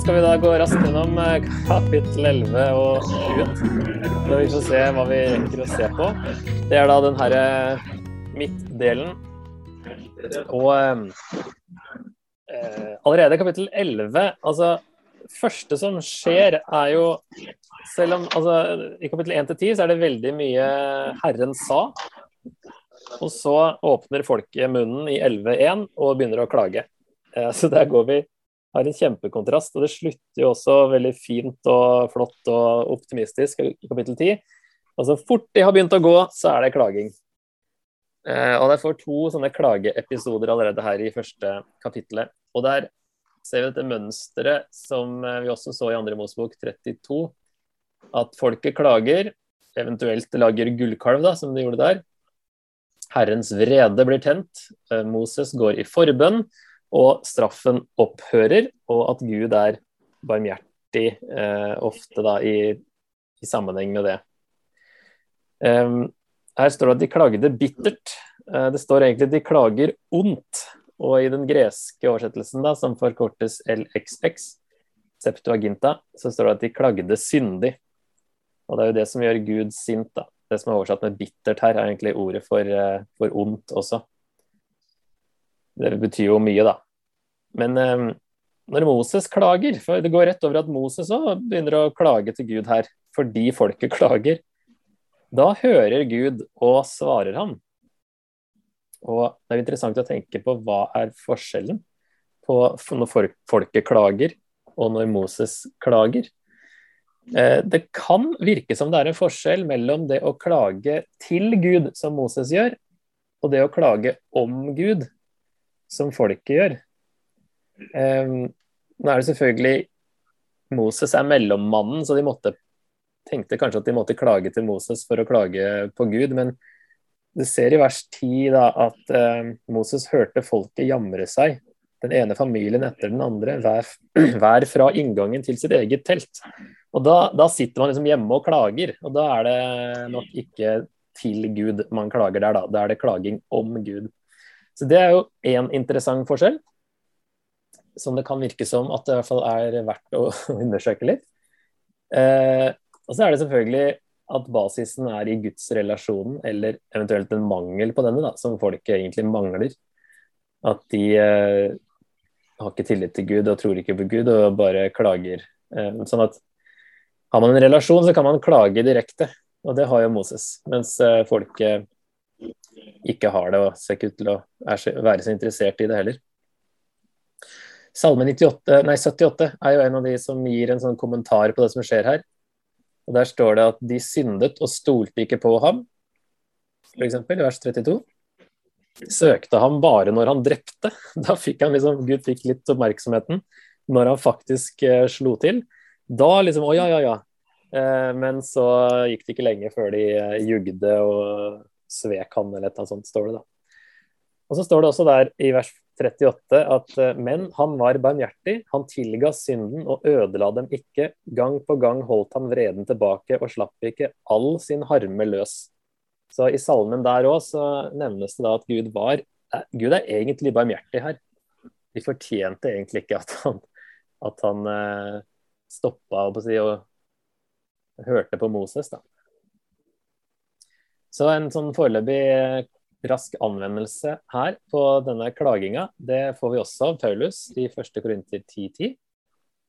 Skal vi da gå raskt gjennom eh, kapittel 11 og ut. Så vi får se hva vi rekker å se på. Det er da den herre midtdelen. Og eh, eh, allerede kapittel 11 Altså, første som skjer, er jo Selv om altså, i kapittel 1 til 10 så er det veldig mye Herren sa. Og så åpner folket munnen i 11.1 og begynner å klage. Eh, så der går vi har en kjempekontrast, og det slutter jo også veldig fint og flott og optimistisk i kapittel 10. Og så fort de har begynt å gå, så er det klaging. Eh, og jeg får to sånne klageepisoder allerede her i første kapittelet. Og der ser vi dette mønsteret som eh, vi også så i andre Mosebok 32. At folket klager, eventuelt lager gullkalv, da, som de gjorde der. Herrens vrede blir tent. Eh, Moses går i forbønn og straffen opphører, og at Gud er barmhjertig eh, ofte da i, i, sammenheng med det. Um, her står det at de klagde bittert. Uh, det står egentlig at de klager ondt. Og i den greske oversettelsen, da, som forkortes LXX, Septuaginta, så står det at de klagde syndig. Og det er jo det som gjør Gud sint. da. Det som er oversatt med bittert her, er egentlig ordet for, uh, for ondt også. Det betyr jo mye, da. Men um, når Moses klager, for det går rett over at Moses òg begynner å klage til Gud her fordi folket klager, da hører Gud og svarer ham. Og det er interessant å tenke på hva er forskjellen på når folket klager og når Moses klager. Eh, det kan virke som det er en forskjell mellom det å klage til Gud, som Moses gjør, og det å klage om Gud, som folket gjør. Um, nå er det selvfølgelig Moses er mellommannen, så de måtte, tenkte kanskje at de måtte klage til Moses for å klage på Gud. Men du ser i vers 10 da, at uh, Moses hørte folket jamre seg, den ene familien etter den andre, hver, hver fra inngangen til sitt eget telt. Og da, da, sitter man liksom hjemme og klager, og da er det nok ikke til Gud man klager der, da. Da er det klaging om Gud. Så det er jo én interessant forskjell, som det kan virke som at det i hvert fall er verdt å undersøke litt. Eh, og så er det selvfølgelig at basisen er i gudsrelasjonen, eller eventuelt en mangel på denne, da, som folk egentlig mangler. At de eh, har ikke tillit til Gud og tror ikke på Gud og bare klager. Eh, sånn at har man en relasjon, så kan man klage direkte, og det har jo Moses. Mens eh, folket ikke har det og ser ikke ut til å være så interessert i det heller. Salme 98, nei, 78 er jo en av de som gir en sånn kommentar på det som skjer her. Og Der står det at de syndet og stolte ikke på ham, f.eks. i vers 32. Søkte ham bare når han drepte. Da fikk han liksom, Gud fikk litt oppmerksomheten når han faktisk eh, slo til. Da liksom Å, ja, ja, ja. Eh, men så gikk det ikke lenge før de eh, jugde og svek han, eller et eller annet sånt, står det da. Og så står det også der i vers 38 at eh, men han var barmhjertig, han tilga synden og ødela dem ikke. Gang på gang holdt han vreden tilbake og slapp ikke all sin harme løs. Så i salmen der òg så nevnes det da at Gud var eh, Gud er egentlig barmhjertig her. De fortjente egentlig ikke at han, at han eh, stoppa og, og hørte på Moses, da. Så en sånn foreløpig eh, rask anvendelse her på denne klaginga, det får vi også av Paulus i 1. Korinter 10.10.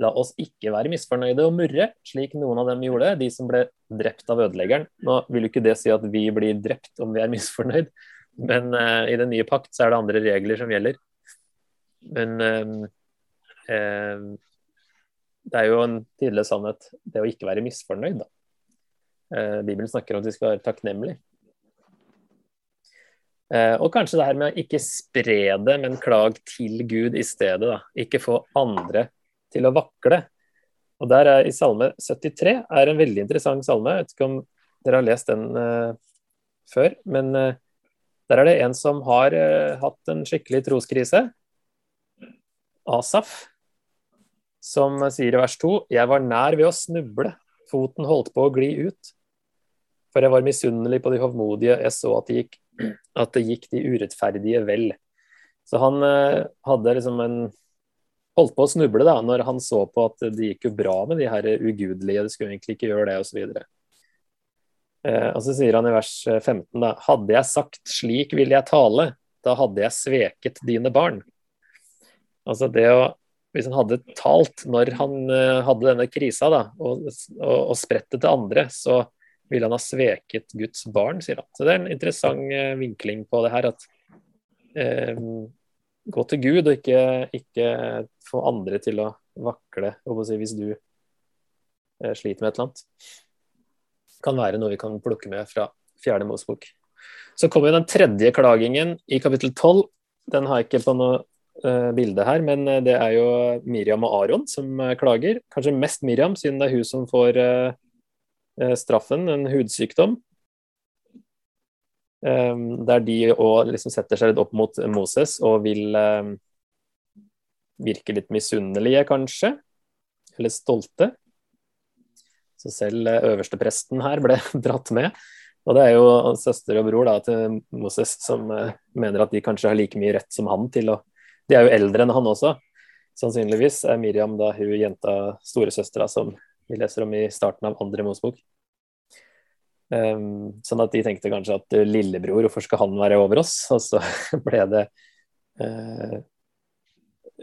La oss ikke være misfornøyde og murre, slik noen av dem gjorde, de som ble drept av ødeleggeren. Nå vil jo ikke det si at vi blir drept om vi er misfornøyd, men uh, i den nye pakt så er det andre regler som gjelder. Men uh, uh, det er jo en tydelig sannhet, det å ikke være misfornøyd, da. Bibelen snakker om at vi skal være takknemlige. Eh, og kanskje det her med å ikke spre det, men klag til Gud i stedet. Da. Ikke få andre til å vakle. Og der er I Salme 73 er en veldig interessant salme. Jeg vet ikke om dere har lest den uh, før. Men uh, der er det en som har uh, hatt en skikkelig troskrise. Asaf, som sier i vers 2.: Jeg var nær ved å snuble, foten holdt på å gli ut. For jeg var misunnelig på de hovmodige, jeg så at de gikk at det gikk de urettferdige vel. Så han eh, hadde liksom en holdt på å snuble da, når han så på at det gikk jo bra med de her ugudelige, det skulle egentlig ikke gjøre det, osv. Og, eh, og så sier han i vers 15 da Hadde jeg sagt slik vil jeg tale, da hadde jeg sveket dine barn. Altså det å Hvis han hadde talt når han uh, hadde denne krisa da, og, og, og spredt det til andre, så ville han ha sveket Guds barn, sier han. Så det er en interessant uh, vinkling på det her. at eh, gå til Gud, og ikke, ikke, få andre til å vakle si, hvis du eh, sliter med et eller annet. Kan være noe vi kan plukke med fra fjerde Mosebok. Så kommer den tredje klagingen i kapittel tolv. Den har jeg ikke på noe uh, bilde her, men eh, det er jo Miriam og Aron som klager. Kanskje mest Miriam, siden det er hun som får uh, straffen, en hudsykdom. Um, der de òg liksom setter seg litt opp mot Moses og vil um, virke litt misunnelige, kanskje. Eller stolte. Så selv øverstepresten her ble dratt med. Og det er jo søster og bror da, til Moses som mener at de kanskje har like mye rett som han til å De er jo eldre enn han også. Sannsynligvis er Miriam da hun jenta storesøstera som vi leser om i starten av andre Mosebok. Um, sånn at de tenkte kanskje at uh, lillebror, hvorfor skal han være over oss? Og så ble det uh,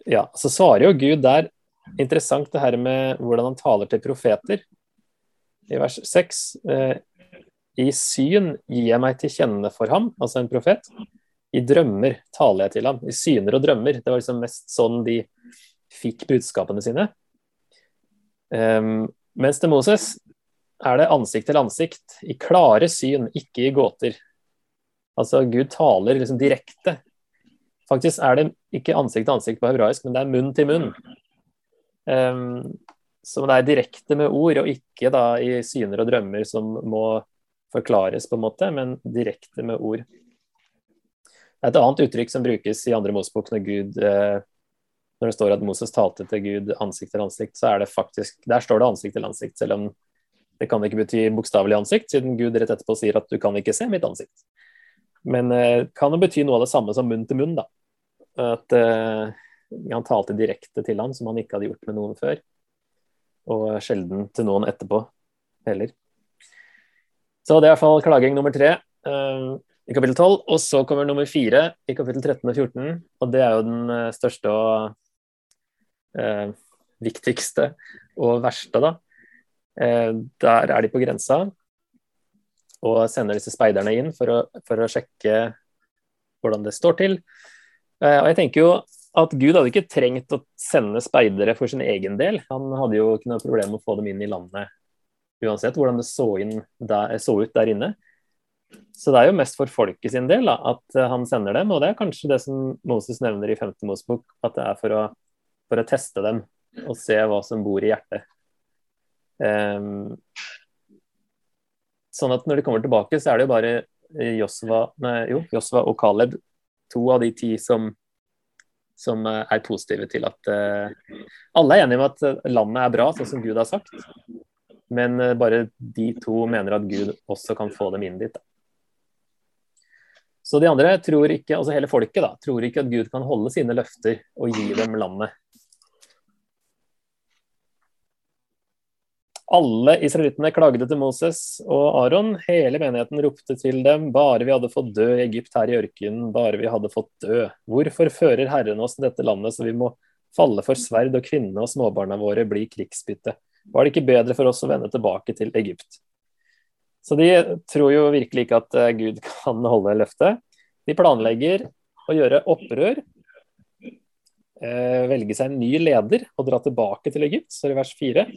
Ja, så svarer jo Gud der Interessant det her med hvordan han taler til profeter. I vers 6 uh, I syn gir jeg meg til kjenne for ham, altså en profet. I drømmer taler jeg til ham. I syner og drømmer. Det var liksom mest sånn de fikk budskapene sine. Um, mens til Moses er det ansikt til ansikt, i klare syn, ikke i gåter. Altså Gud taler liksom direkte. Faktisk er det ikke ansikt til ansikt på hebraisk, men det er munn til munn. Um, så det er direkte med ord, og ikke da i syner og drømmer som må forklares, på en måte, men direkte med ord. Det er et annet uttrykk som brukes i andre Mosebok når Gud eh, når det står at Moses talte til Gud ansikt til ansikt, så er det faktisk Der står det ansikt til ansikt, selv om det kan ikke bety bokstavelig ansikt, siden Gud rett etterpå sier at du kan ikke se mitt ansikt. Men eh, kan det bety noe av det samme som munn til munn, da. At eh, han talte direkte til han som han ikke hadde gjort med noen før. Og sjelden til noen etterpå heller. Så det er i hvert fall klaging nummer tre eh, i kapittel 12. Og så kommer nummer fire i kapittel 13 og 14. Og det er jo den eh, største og eh, viktigste og verste, da. Eh, der er de på grensa og sender disse speiderne inn for å, for å sjekke hvordan det står til. Eh, og jeg tenker jo at Gud hadde ikke trengt å sende speidere for sin egen del. Han hadde jo ikke noe problem med å få dem inn i landet uansett hvordan det så, der, så, ut der inne. Så det er jo mest for folket sin del da, at han sender dem, og det er kanskje det som Moses nevner i 5. Mosebok, at det er for å, for å teste dem og se hva som bor i hjertet. Um, sånn at når de kommer tilbake, så er det jo bare Josva, nei, jo, Josva og Caleb, to av de ti som, som eh, er positive til at uh, Alle er enige om at landet er bra, sånn som Gud har sagt. Men uh, bare de to mener at Gud også kan få dem inn dit. Da. Så de andre tror ikke, altså hele folket da, tror ikke at Gud kan holde sine løfter og gi dem landet. Alle israelittene klagde til Moses og Aron. Hele menigheten ropte til dem. Bare vi hadde fått dø i Egypt her i ørkenen, bare vi hadde fått dø. Hvorfor fører Herren oss til dette landet så vi må falle for sverd og kvinnene og småbarna våre bli krigsbytte? Var det ikke bedre for oss å vende tilbake til Egypt? Så de tror jo virkelig ikke at eh, Gud kan holde løftet. De planlegger å gjøre opprør, eh, velge seg en ny leder og dra tilbake til Egypt, så i vers 4.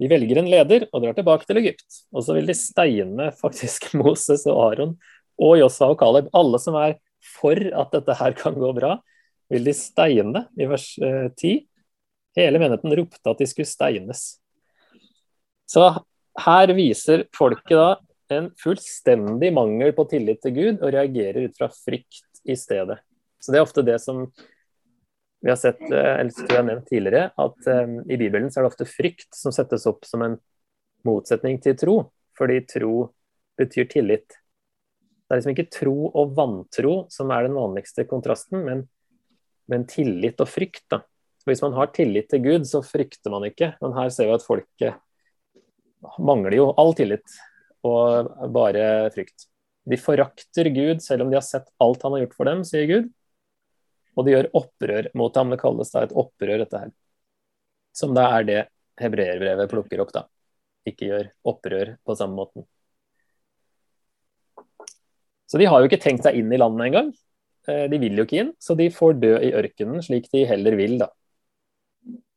De velger en leder og drar tilbake til Egypt. Og så vil de steine faktisk Moses og Aron og Josfa og Caleb, alle som er for at dette her kan gå bra, vil de steine i vers 10. Eh, Hele menigheten ropte at de skulle steines. Så her viser folket da en fullstendig mangel på tillit til Gud og reagerer ut fra frykt i stedet. Så det er ofte det som vi har sett, eller eller jeg har nevnt tidligere, at um, i Bibelen så er det ofte frykt som settes opp som en motsetning til tro, fordi tro betyr tillit. Det er liksom ikke tro og vantro som er den vanligste kontrasten, men, men tillit og frykt. da. Hvis man har tillit til Gud, så frykter man ikke. Men her ser vi at folket mangler jo all tillit og bare frykt. De forakter Gud selv om de har sett alt han har gjort for dem, sier Gud. Og de gjør opprør mot ham. Det kalles da et opprør, dette her. Som da er det hebreerbrevet plukker opp, da. Ikke gjør opprør på samme måten. Så de har jo ikke tenkt seg inn i landet engang. Eh, de vil jo ikke inn, så de får dø i ørkenen slik de heller vil, da.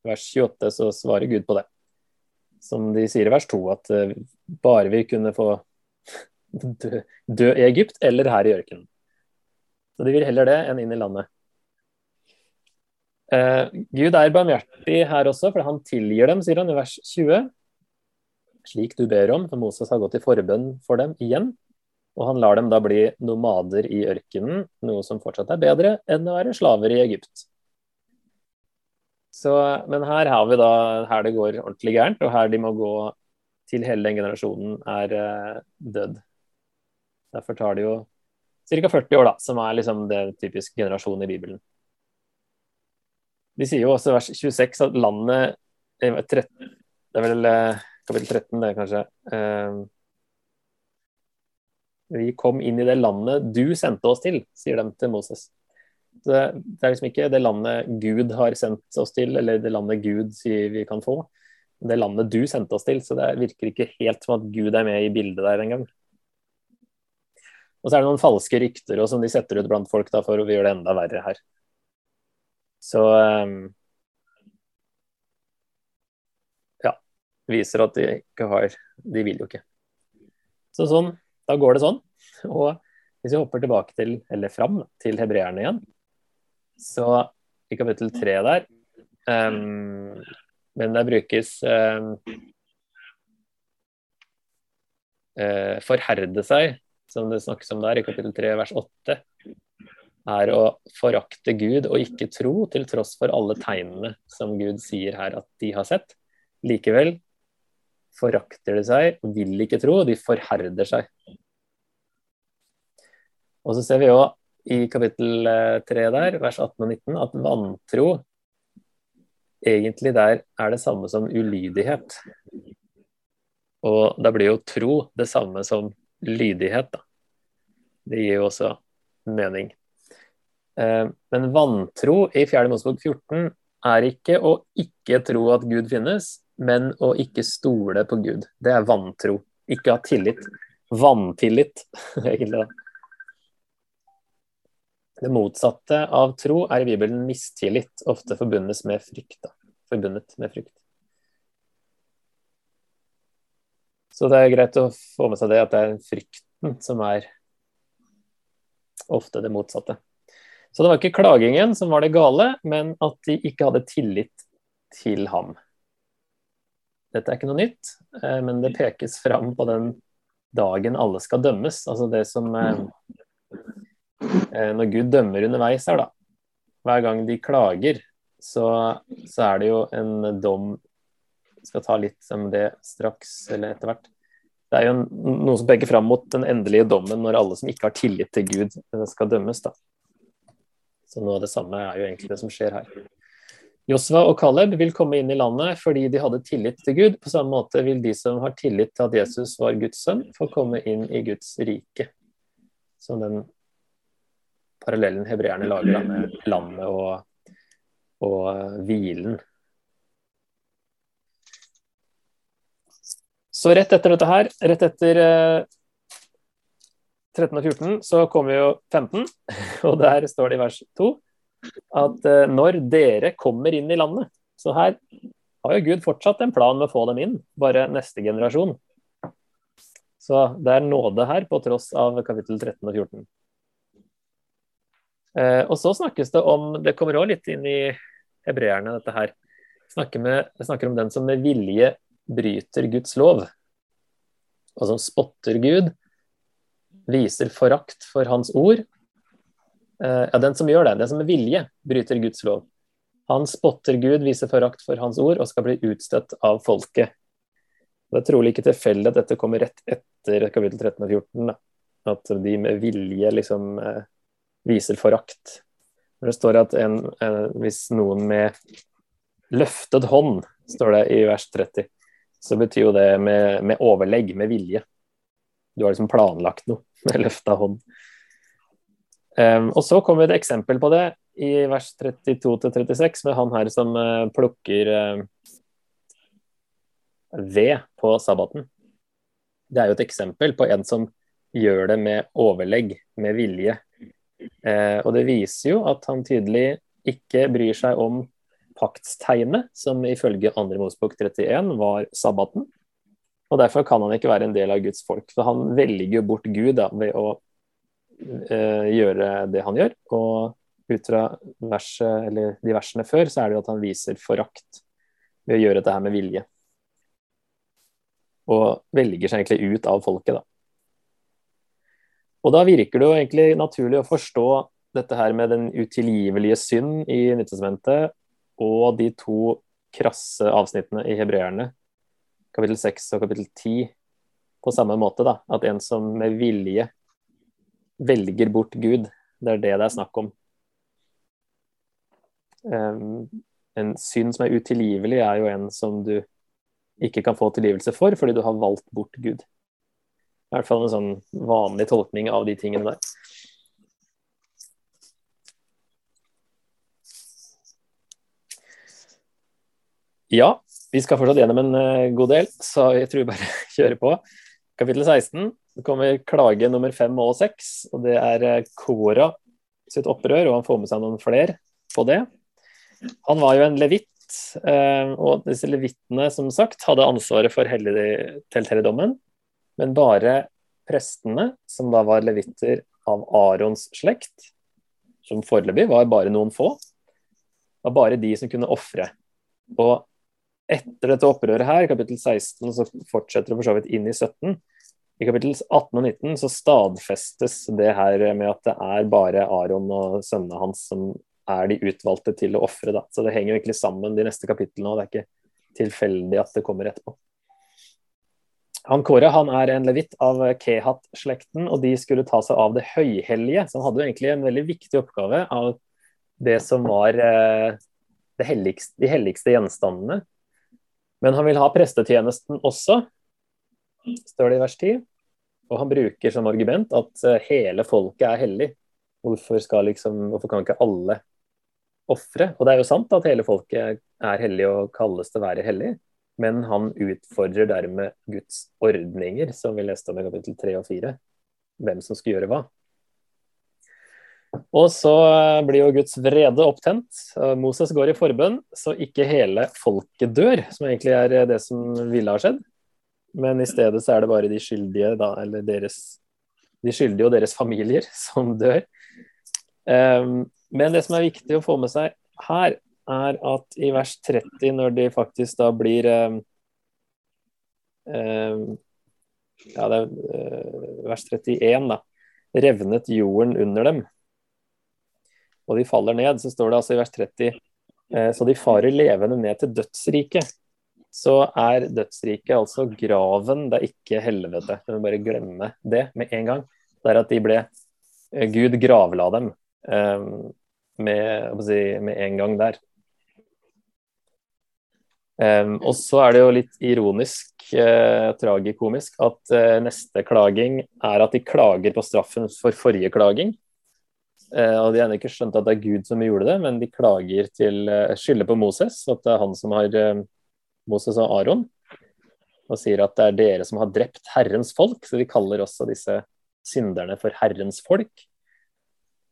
Vers 28 så svarer Gud på det. Som de sier i vers 2, at eh, bare vi kunne få dø, dø i Egypt eller her i ørkenen. Så de vil heller det enn inn i landet. Eh, Gud er barmhjertig her også, for han tilgir dem, sier han i vers 20. Slik du ber om, for Moses har gått i forbønn for dem igjen. Og han lar dem da bli nomader i ørkenen, noe som fortsatt er bedre enn å være slaver i Egypt. Så, men her har vi da her det går ordentlig gærent, og her de må gå til hele den generasjonen er eh, dødd. Derfor tar det jo ca. 40 år, da, som er liksom det typiske generasjonen i Bibelen. De sier jo også vers 26 at landet 13, Det er vel uh, kapittel 13, det, kanskje. Uh, vi kom inn i det landet du sendte oss til, sier de til Moses. Det, det er liksom ikke det landet Gud har sendt oss til, eller det landet Gud sier vi kan få. Det landet du sendte oss til. Så det virker ikke helt som at Gud er med i bildet der engang. Og så er det noen falske rykter og som de setter ut blant folk da, for å gjøre det enda verre her. Så um, Ja. Viser at de ikke har De vil jo ikke. Så sånn da går det sånn. Og hvis vi hopper tilbake til, eller fram til hebreerne igjen, så i kapittel tre der um, Men der brukes um, uh, forherde seg, som det snakkes om der i kapittel tre vers åtte, er å forakte Gud og ikke tro, til tross for alle tegnene som Gud sier her at de har sett. Likevel forakter de seg, vil ikke tro, og de forherder seg. Og så ser vi òg i kapittel 3 eh, der, vers 18 og 19, at vantro egentlig der er det samme som ulydighet. Og da blir jo tro det samme som lydighet, da. Det gir jo også mening. Eh, men vantro i 4. Mosebok 14 er ikke å ikke tro at Gud finnes, men å ikke stole på Gud. Det er vantro. Ikke ha tillit. Vantillit, egentlig. Det motsatte av tro er i Bibelen mistillit, ofte forbundet med frykt. Forbundet med frykt. Så det er greit å få med seg det, at det er frykten som er ofte det motsatte. Så det var ikke klagingen som var det gale, men at de ikke hadde tillit til ham. Dette er ikke noe nytt, eh, men det pekes fram på den dagen alle skal dømmes. Altså det som eh, eh, Når Gud dømmer underveis her, da. Hver gang de klager, så, så er det jo en dom Vi skal ta litt om det straks, eller etter hvert. Det er jo en, noe som peker fram mot den endelige dommen når alle som ikke har tillit til Gud, skal dømmes. da. Så noe av det samme er jo egentlig det som skjer her. Josva og Caleb vil komme inn i landet fordi de hadde tillit til Gud. På samme måte vil de som har tillit til at Jesus var Guds sønn, få komme inn i Guds rike. Så den parallellen hebreerne lager med landet og, og uh, hvilen. Så rett etter dette her, rett etter uh, 13 og 14, så kommer jo 15, og der står det i vers 2 at uh, når dere kommer inn i landet Så her har jo Gud fortsatt en plan med å få dem inn, bare neste generasjon. Så det er nåde her, på tross av kapittel 13 og 14. Uh, og så snakkes det om Det kommer òg litt inn i hebreerne, dette her. Snakker, med, snakker om den som med vilje bryter Guds lov, og som spotter Gud, viser forakt for hans ord Eh, ja, den som gjør det, den som med vilje bryter Guds lov. Han spotter Gud, viser forakt for hans ord og skal bli utstøtt av folket. Det er trolig ikke tilfeldig at dette kommer rett etter kapittel 13 og 14. Da. At de med vilje liksom eh, viser forakt. Det står at en, hvis noen med Løftet hånd, står det i vers 30. Så betyr jo det med, med overlegg, med vilje. Du har liksom planlagt noe med løfta hånd. Um, og så kommer et eksempel på det i vers 32-36 med han her som uh, plukker uh, ved på sabbaten. Det er jo et eksempel på en som gjør det med overlegg, med vilje. Uh, og det viser jo at han tydelig ikke bryr seg om paktstegnet, som ifølge 2. Mosbok 31 var sabbaten. Og Derfor kan han ikke være en del av Guds folk. For han velger jo bort Gud da, ved å uh, gjøre det han gjør. Og ut fra verset, eller de versene før, så er det jo at han viser forakt ved å gjøre dette her med vilje. Og velger seg egentlig ut av folket, da. Og da virker det jo egentlig naturlig å forstå dette her med den utilgivelige synd i Nyttestamentet og de to krasse avsnittene i hebreerne kapittel 6 og kapittel 10 på samme måte. da, At en som med vilje velger bort Gud, det er det det er snakk om. Um, en synd som er utilgivelig, er jo en som du ikke kan få tilgivelse for fordi du har valgt bort Gud. I hvert fall en sånn vanlig tolkning av de tingene der. Ja, vi skal fortsatt gjennom en uh, god del, så jeg tror vi bare kjører på. Kapittel 16. Det kommer klage nummer fem og seks, og det er uh, Kora sitt opprør, og han får med seg noen flere på det. Han var jo en levitt, uh, og disse levittene som sagt hadde ansvaret for telthelligdommen, men bare prestene, som da var levitter av Arons slekt, som foreløpig var bare noen få, var bare de som kunne ofre. Og etter dette opprøret her, kapittel 16, så fortsetter det for så vidt inn i 17. I kapittel 18 og 19 så stadfestes det her med at det er bare Aron og sønnene hans som er de utvalgte til å ofre. Så det henger egentlig sammen de neste kapitlene, og det er ikke tilfeldig at det kommer etterpå. Han Kåre han er en levitt av Kehat-slekten, og de skulle ta seg av det høyhellige. Så han hadde jo egentlig en veldig viktig oppgave av det som var eh, helligste, de helligste gjenstandene men han vil ha prestetjenesten også, står det i vers 10. Og han bruker som argument at eh, hele folket er hellig. Hvorfor, liksom, hvorfor kan ikke alle ofre? Og det er jo sant at hele folket er hellig og kalles til å være hellig, men han utfordrer dermed Guds ordninger, som vi leste om i kapittel 3 og 4. Hvem som skal gjøre hva. Og så eh, blir jo Guds vrede opptent. Moses går i forbønn, så ikke hele folket dør, som egentlig er eh, det som ville ha skjedd. Men i stedet så er det bare de skyldige, da, eller deres, de skyldige og deres familier som dør. Men det som er viktig å få med seg her, er at i vers 30, når de faktisk da blir Ja, det er vers 31, da. Revnet jorden under dem og de faller ned, så står det altså i vers 30 eh, så de farer levende ned til dødsriket. Så er dødsriket altså graven, det er ikke helvete. Du må bare glemme det med en gang. Det er at de ble eh, Gud gravla dem eh, med, si, med en gang der. Um, og så er det jo litt ironisk, uh, tragikomisk, at uh, neste klaging er at de klager på straffen for forrige klaging. Eh, og De har ikke skjønt at det er Gud som gjorde det, men de klager til eh, skylder på Moses, at det er han som har eh, Moses og Aron. Og sier at det er dere som har drept Herrens folk, så de kaller også disse synderne for Herrens folk.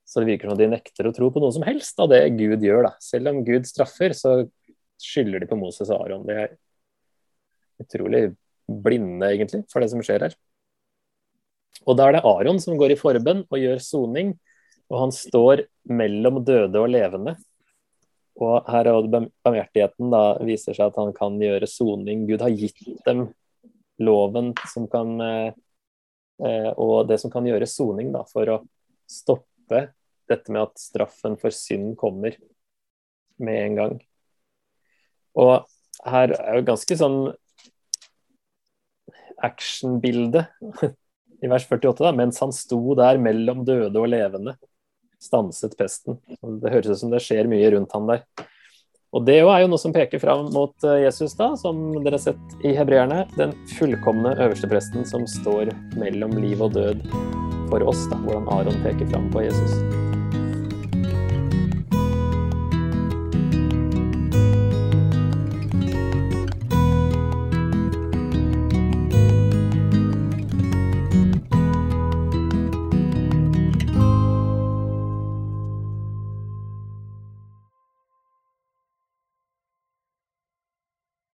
Så det virker som de nekter å tro på noe som helst av det Gud gjør. da. Selv om Gud straffer, så skylder de på Moses og Aron. De er utrolig blinde, egentlig, for det som skjer her. Og da er det Aron som går i forbønn og gjør soning og han står mellom døde og levende. Og her er barmhjertigheten da viser seg at han kan gjøre soning. Gud har gitt dem loven som kan eh, eh, Og det som kan gjøre soning, da, for å stoppe dette med at straffen for synd kommer med en gang. Og her er jo ganske sånn actionbilde i vers 48, da, mens han sto der mellom døde og levende stanset pesten. Det høres ut som det skjer mye rundt han der. Og det er jo noe som peker fram mot eh, Jesus, da, som dere har sett i hebreerne. Den fullkomne øverstepresten som står mellom liv og død for oss. da, Hvordan Aron peker fram på Jesus.